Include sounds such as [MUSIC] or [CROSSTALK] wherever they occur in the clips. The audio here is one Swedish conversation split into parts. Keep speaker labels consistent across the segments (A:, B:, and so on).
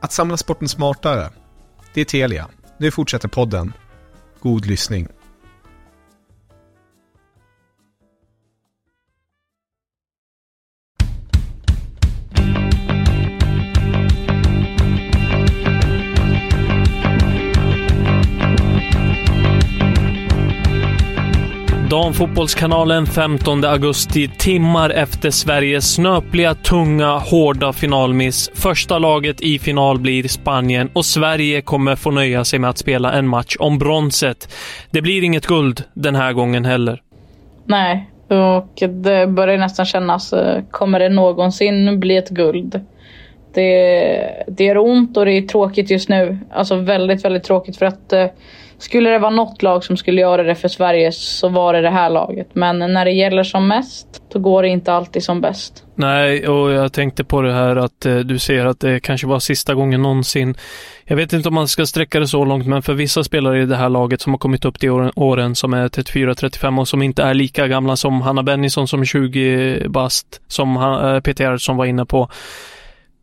A: Att samla sporten smartare. Det är Telia. Nu fortsätter podden. God lyssning.
B: Damfotbollskanalen 15 augusti, timmar efter Sveriges snöpliga, tunga, hårda finalmiss. Första laget i final blir Spanien och Sverige kommer få nöja sig med att spela en match om bronset. Det blir inget guld den här gången heller.
C: Nej, och det börjar nästan kännas, eh, kommer det någonsin bli ett guld? Det, det gör ont och det är tråkigt just nu. Alltså väldigt, väldigt tråkigt för att eh, skulle det vara något lag som skulle göra det för Sverige så var det det här laget. Men när det gäller som mest, då går det inte alltid som bäst.
B: Nej, och jag tänkte på det här att eh, du ser att det kanske var sista gången någonsin. Jag vet inte om man ska sträcka det så långt, men för vissa spelare i det här laget som har kommit upp till åren, åren som är 34-35 och som inte är lika gamla som Hanna Bennison som är 20 bast, som han, eh, Peter som var inne på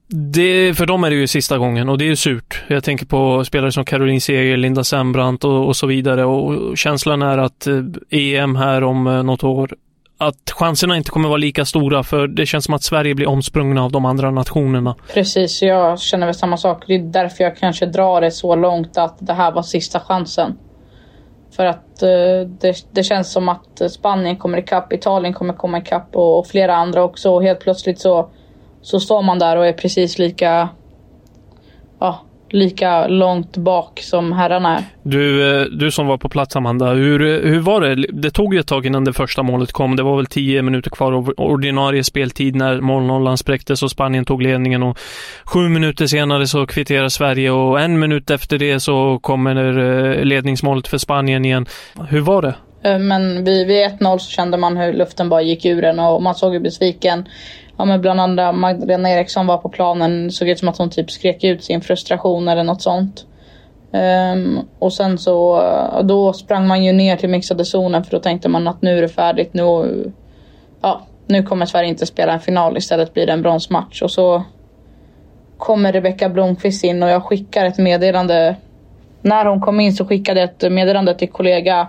B: det, för dem är det ju sista gången och det är ju surt. Jag tänker på spelare som Caroline Seger, Linda Sembrant och, och så vidare och känslan är att eh, EM här om eh, något år att chanserna inte kommer vara lika stora för det känns som att Sverige blir omsprungna av de andra nationerna.
C: Precis, jag känner väl samma sak. Det är därför jag kanske drar det så långt att det här var sista chansen. För att eh, det, det, känns som att Spanien kommer ikapp, Italien kommer komma ikapp och, och flera andra också och helt plötsligt så så står man där och är precis lika, ja, lika långt bak som herrarna är.
B: Du, eh, du som var på plats Amanda, hur, eh, hur var det? Det tog ju ett tag innan det första målet kom. Det var väl tio minuter kvar av ordinarie speltid när målnollan spräcktes och Spanien tog ledningen och sju minuter senare så kvitterar Sverige och en minut efter det så kommer eh, ledningsmålet för Spanien igen. Hur var det?
C: Eh, men vid, vid 1-0 så kände man hur luften bara gick ur en och man såg hur besviken ja, men bland andra Magdalena Eriksson var på planen. Såg ut som att hon typ skrek ut sin frustration eller något sånt. Um, och sen så eh, då sprang man ju ner till mixade zonen för då tänkte man att nu är det färdigt. Nu, ja, nu kommer Sverige inte spela en final. Istället blir det en bronsmatch. Och så kommer Rebecka Blomqvist in och jag skickar ett meddelande. När hon kom in så skickade jag ett meddelande till kollega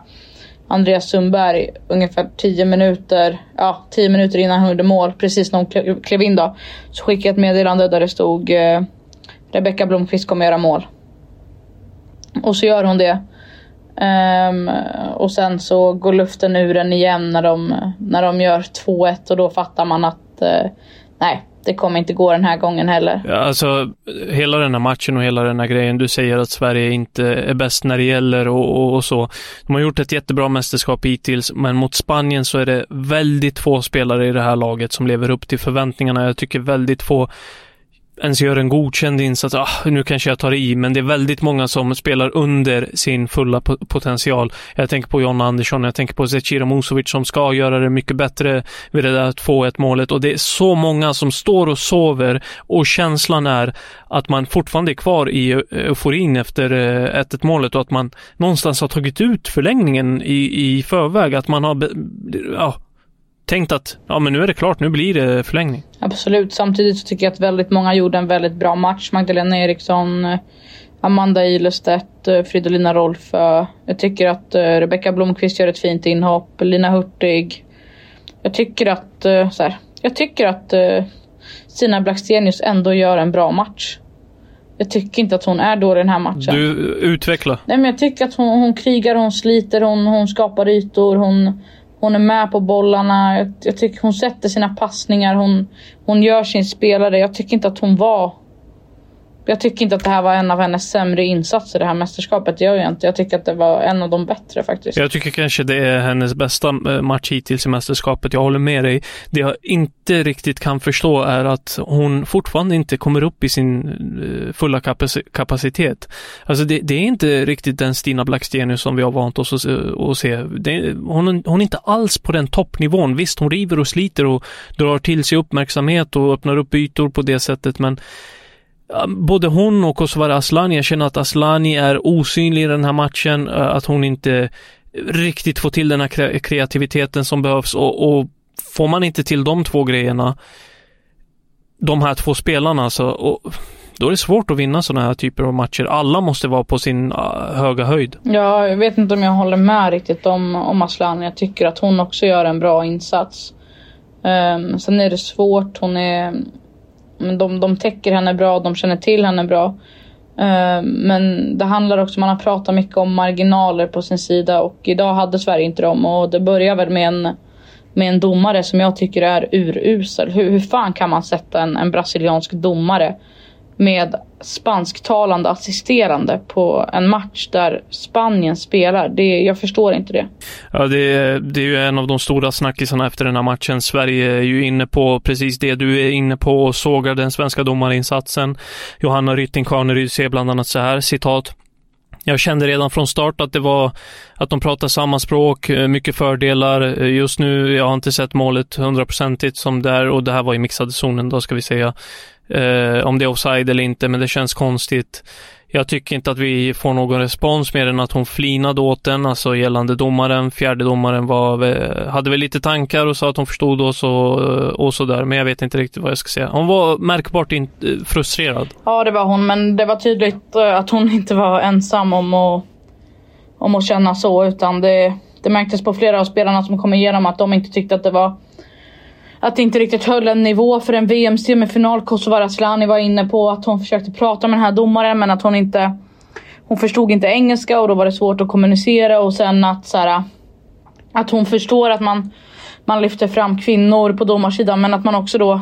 C: Andreas Sundberg ungefär 10 minuter, ja 10 minuter innan han gjorde mål, precis när hon klev in då, så skickade jag ett meddelande där det stod eh, Rebecka Blomqvist kommer göra mål. Och så gör hon det. Um, och sen så går luften ur den igen när de, när de gör 2-1 och då fattar man att uh, nej, det kommer inte gå den här gången heller.
B: Ja, alltså, hela den här matchen och hela den här grejen. Du säger att Sverige inte är bäst när det gäller och, och, och, så. De har gjort ett jättebra mästerskap hittills, men mot Spanien så är det väldigt få spelare i det här laget som lever upp till förväntningarna. Jag tycker väldigt få ens gör en godkänd insats. Ah, nu kanske jag tar i, men det är väldigt många som spelar under sin fulla potential. Jag tänker på John Andersson, jag tänker på Zecira Musovic som ska göra det mycket bättre vid det där 2-1 målet och det är så många som står och sover och känslan är att man fortfarande är kvar i euforin efter eh, 1-1 målet och att man någonstans har tagit ut förlängningen i, i förväg. Att man har ja, tänkt att ja, men nu är det klart, nu blir det förlängning.
C: Absolut. Samtidigt så tycker jag att väldigt många gjorde en väldigt bra match. Magdalena Eriksson, eh, Amanda Ilestedt, eh, Fridolina Rolfö. Jag tycker att eh, Rebecka Blomqvist gör ett fint inhopp. Lina Hurtig. Jag tycker att, så här, jag tycker att Stina Blackstenius ändå gör en bra match. Jag tycker inte att hon är dålig i den här matchen.
B: Du, utveckla.
C: Nej men jag tycker att hon, hon krigar, hon sliter, hon, hon skapar ytor, hon hon är med på bollarna. Jag, jag tycker hon sätter sina passningar. Hon, hon gör sin spelare. Jag tycker inte att hon var jag tycker inte att det här var en av hennes sämre insatser det här mästerskapet. Det gör jag inte. Jag tycker att det var en av de bättre faktiskt.
B: Jag tycker kanske det är hennes bästa eh, match hittills i mästerskapet. Jag håller med dig. Det jag inte riktigt kan förstå är att hon fortfarande inte kommer upp i sin eh, fulla kapacitet. Alltså det, det är inte riktigt den Stina Blackstenius som vi har vant oss att se. Det, hon, hon är inte alls på den toppnivån. Visst, hon river och sliter och drar till sig uppmärksamhet och öppnar upp ytor på det sättet, men Ehm, både hon och Kosovare Aslani, jag känner att Aslani är osynlig i den här matchen, eh, att hon inte riktigt får till den här kreativiteten som behövs och, och får man inte till de två grejerna, de här två spelarna, så, och, då är det svårt att vinna sådana här typer av matcher. Alla måste vara på sin eh, höga höjd.
C: Ja, jag vet inte om jag håller med riktigt om, om Aslan. Jag tycker att hon också gör en bra insats. Um, sen är det svårt. Hon är men de, de täcker henne bra, de känner till henne bra. Eh, men det handlar också, man har pratat mycket om marginaler på sin sida och idag hade Sverige inte dem och det börjar väl med en, med en domare som jag tycker är urusel. Hur, hur fan kan man sätta en, en brasiliansk domare med spansktalande assisterande på en match där Spanien spelar. Det, jag förstår inte det.
B: Ja, det, det är ju en av de stora snackisarna efter den här matchen. Sverige är ju inne på precis det du är inne på och sågar den svenska domarinsatsen. Johanna Rytting Kaneryd säger bland annat så här, citat. Jag kände redan från start att det var att de pratar samma språk, mycket fördelar. Just nu, jag har inte sett målet hundraprocentigt som där och det här var i mixade zonen då ska vi säga eh, om det är offside eller inte, men det känns konstigt. Jag tycker inte att vi får någon respons mer än att hon flinade åt den, alltså gällande domaren. Fjärde domaren var, hade väl lite tankar och sa att hon förstod oss och, eh, och sådär, men jag vet inte riktigt vad jag ska säga. Hon var märkbart in, eh, frustrerad.
C: Ja, det var hon, men det var tydligt eh, att hon [LAUGHS] inte var ensam om att, om att känna så, utan det, det märktes på flera av spelarna som kom igenom att de inte tyckte att det var att det inte riktigt höll en nivå för en VM-semifinal. Kosovare Asllani var inne på att hon försökte prata med den här domaren men att hon inte... Hon förstod inte engelska och då var det svårt att kommunicera och sen att så här, Att hon förstår att man, man lyfter fram kvinnor på domarsidan men att man också då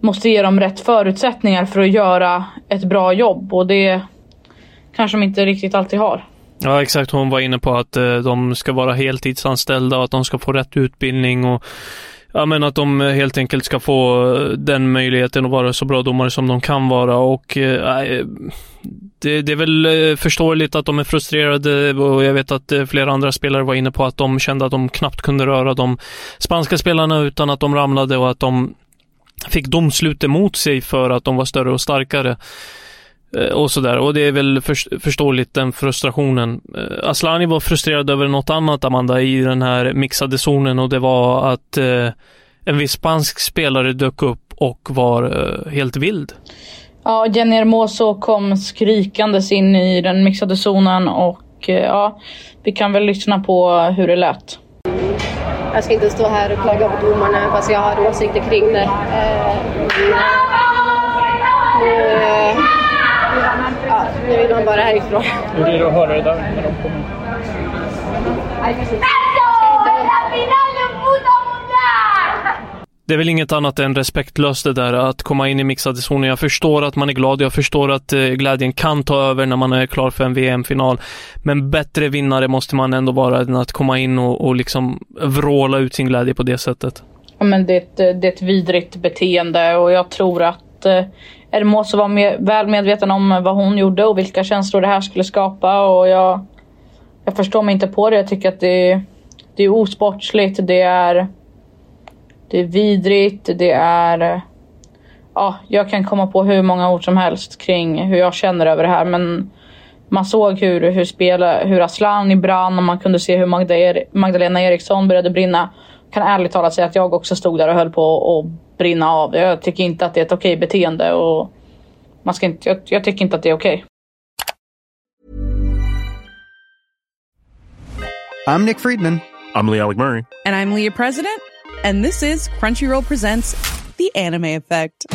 C: måste ge dem rätt förutsättningar för att göra ett bra jobb och det kanske de inte riktigt alltid har.
B: Ja, exakt. Hon var inne på att eh, de ska vara heltidsanställda och att de ska få rätt utbildning och Ja men att de eh, helt enkelt ska få eh, den möjligheten att vara så bra domare som de kan vara och eh, eh det, det, är väl förståeligt att de är frustrerade och jag vet att flera andra spelare var inne på att de kände att de knappt kunde röra de spanska spelarna utan att de ramlade och att de fick domslut emot sig för att de var större och starkare. Eh, och sådär. Och det är väl förståeligt den frustrationen. Eh, Aslani var frustrerad över något annat, Amanda, i den här mixade zonen och det var att eh, en viss spansk spelare dök upp och var eh, helt vild.
C: Ja, Jenny Hermoso kom skrikandes in i den mixade zonen och eh, ja, vi kan väl lyssna på hur det lät.
D: Jag ska inte stå här och klaga på domarna fast jag har åsikter kring det. Eh, nu, nu vill man bara härifrån.
B: Hur är det att höra det där när de kommer? Det är väl inget annat än respektlöst det där att komma in i mixade zoner. Jag förstår att man är glad, jag förstår att eh, glädjen kan ta över när man är klar för en VM-final. Men bättre vinnare måste man ändå vara än att komma in och, och liksom vråla ut sin glädje på det sättet.
C: Ja, men det, är ett, det är ett vidrigt beteende och jag tror att eh, Hermoso var med, väl medveten om vad hon gjorde och vilka känslor det här skulle skapa. Och jag, jag förstår mig inte på det. Jag tycker att det, det är osportsligt. Det är, det är vidrigt. Det är... Ja, jag kan komma på hur många ord som helst kring hur jag känner över det här. Men man såg hur, hur, spela, hur Asllani brann och man kunde se hur Magda er, Magdalena Eriksson började brinna. Jag kan ärligt talat säga att jag också stod där och höll på att brinna av. Jag tycker inte att det är ett okej beteende. Och man ska inte, jag, jag tycker inte att det är okej.
E: I'm Nick Friedman.
F: I'm Lee Alec Murray.
G: And I'm Leah President. And this is Crunchyroll Presents The Anime Effect.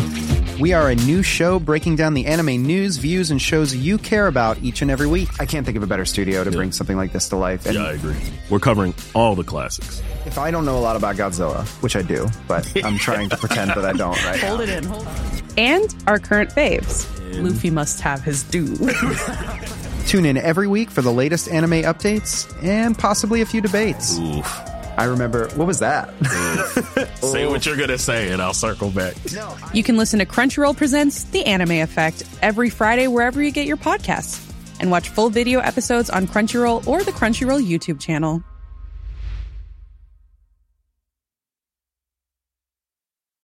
E: We are a new show breaking down the anime news, views, and shows you care about each and every week.
H: I can't think of a better studio to bring something like this to life. And
F: Yeah, I agree. We're covering all the classics.
H: if I don't know a lot about Godzilla, which I do, but I'm trying to pretend that I don't right [LAUGHS] now.
G: Hold it in, hold it. And our current faves. Luffy must have his due.
E: Tune in every week for the latest anime updates and possibly a few debates.
F: Oof.
H: I remember, what was that? [LAUGHS]
F: Say what you're gonna say, and I'll circle back.
G: you can listen to Crunchyroll Presents The Anime Effect every Friday wherever you get your podcasts. And watch full video episodes on Crunchyroll or the Crunchyroll YouTube channel.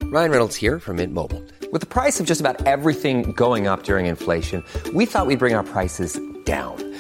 I: Ryan Reynolds here from Mint Mobile. With the price of just about everything going up during inflation, we thought we'd bring our prices down.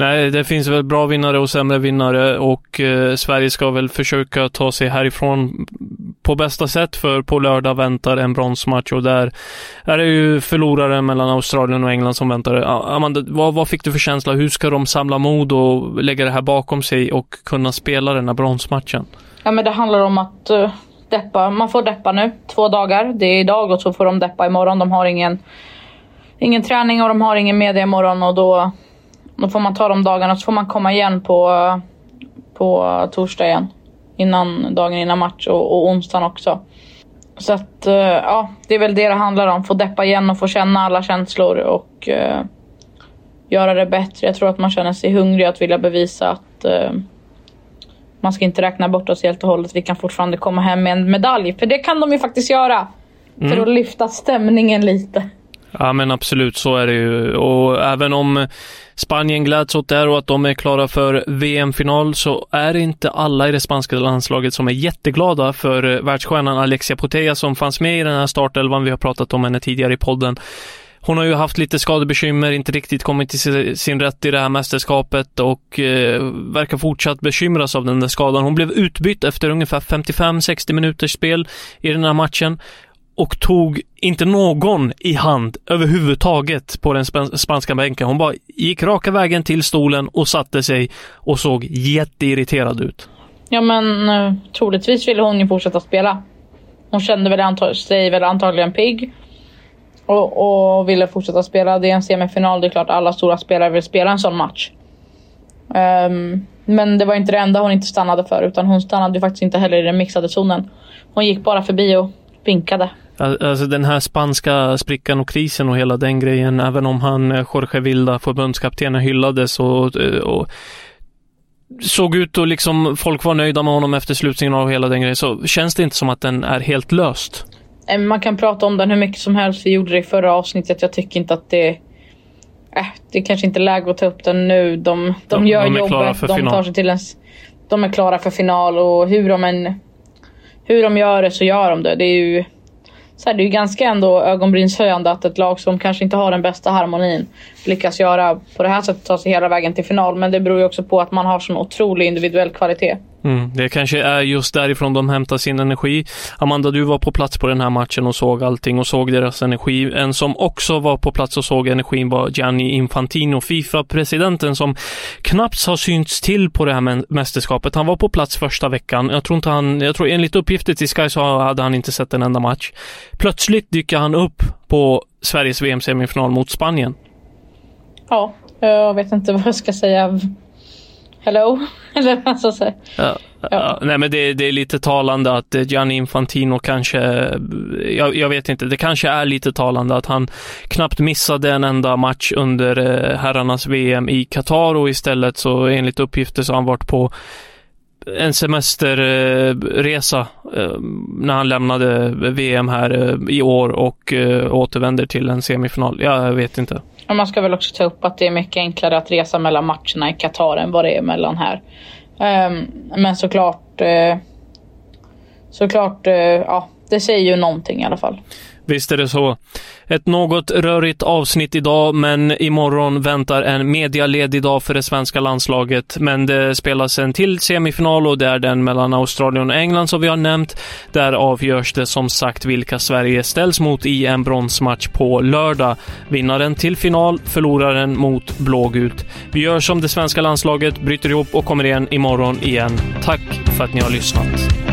B: Nej, det finns väl bra vinnare och sämre vinnare och eh, Sverige ska väl försöka ta sig härifrån på bästa sätt för på lördag väntar en bronsmatch och där är det ju förlorare mellan Australien och England som väntar. Amanda, vad, vad fick du för känsla? Hur ska de samla mod och lägga det här bakom sig och kunna spela den här bronsmatchen?
C: Ja men det handlar om att uh, deppa. Man får deppa nu. Två dagar. Det är idag och så får de deppa imorgon. De har ingen, ingen träning och de har ingen media imorgon och då, då får man ta de dagarna så får man komma igen på, på torsdag igen. Innan, dagen innan match och, och onsdagen också. Så att uh, ja, det är väl det det handlar om. Få deppa igen och få känna alla känslor och uh, göra det bättre. Jag tror att man känner sig hungrig att vilja bevisa att uh, man ska inte räkna bort oss helt och hållet. Vi kan fortfarande komma hem med en medalj. För det kan de ju faktiskt göra. För att lyfta stämningen lite.
B: Ja men absolut, så är det ju. Och även om Spanien gläds åt det här och att de är klara för VM-final så är det inte alla i det spanska landslaget som är jätteglada för eh, världsstjärnan Alexia Putella som fanns med i den här startelvan. Vi har pratat om henne tidigare i podden. Hon har ju haft lite skadebekymmer, inte riktigt kommit till sin rätt i det här mästerskapet och eh, verkar fortsatt bekymras av den där skadan. Hon blev utbytt efter ungefär 55-60 minuters spel i den här matchen och tog inte någon i hand överhuvudtaget på den spanska bänken. Hon bara gick raka vägen till stolen och satte sig och såg jätteirriterad ut.
C: Ja men eh, troligtvis ville hon ju fortsätta spela. Hon kände väl antag- sig väl antagligen pigg. Och, och ville fortsätta spela. Det är en semifinal. Det är klart alla stora spelare vill spela en sån match. Um, men det var inte det enda hon inte stannade för. Utan hon stannade ju faktiskt inte heller i den mixade zonen. Hon gick bara förbi och vinkade.
B: Al- Alltså den här spanska sprickan och krisen och hela den grejen, även om han, eh, Jorge Vilda, förbundskaptenen, hyllades och, eh, och såg ut och liksom folk var nöjda med honom efter slutsignal och hela den grejen, så känns det inte som att den är helt löst.
C: Eh, Man kan prata om den hur mycket som helst. Vi gjorde det i förra avsnittet. Jag tycker inte att det... Äh, det är kanske inte läge att ta upp den nu. De, de,
B: De-
C: gör
B: de är klara
C: jobbet. De
B: final.
C: tar sig till en... De är klara för final och hur de än... Hur de gör det så gör de det. Det är ju... Så här, det är ju ganska ändå ögonbrynshöjande att ett lag som kanske inte har den bästa harmonin lyckas göra på det här sättet ta sig hela vägen till final. Men det beror ju också på att man har sån otrolig individuell kvalitet.
B: Mm, det kanske är just därifrån de hämtar sin energi. Amanda, du var på plats på den här matchen och såg allting och såg deras energi. En som också var på plats och såg energin var Gianni Infantino, Fifa-presidenten som knappt har synts till på det här mästerskapet. Han var på plats första veckan. Jag tror inte han, jag tror enligt uppgifter till Sky så hade han inte sett en enda match. Plötsligt dyker han upp på Sveriges VM-semifinal mot Spanien.
C: Ja, jag vet inte [LAUGHS] vad jag ska säga. Hello? [LAUGHS] Eller vad säga.
B: Ja, ja. Nej, men det, det är lite talande att Gianni Infantino kanske, jag, jag vet inte, det kanske är lite talande att han knappt missade en enda match under eh, herrarnas VM i Qatar och istället så enligt uppgifter så har han varit på en semesterresa eh, när han lämnade VM här eh, i år och återvänder till en semifinal. Ja, jag vet inte.
C: Men man ska väl också ta upp att det är mycket enklare att resa mellan matcherna i Qatar än vad det är mellan här. Ehm, men såklart, eh, såklart, eh, ja, det säger ju någonting i alla fall.
B: Visst är det så. Ett något rörigt avsnitt idag, men imorgon väntar en medialedig dag för det svenska landslaget. Men det spelas en till semifinal och det är den mellan Australien och England som vi har nämnt. Där avgörs det som sagt vilka Sverige ställs mot i en bronsmatch på lördag. Vinnaren till final, förloraren mot blågult. Vi gör som det svenska landslaget, bryter ihop och kommer igen imorgon igen. Tack för att ni har lyssnat.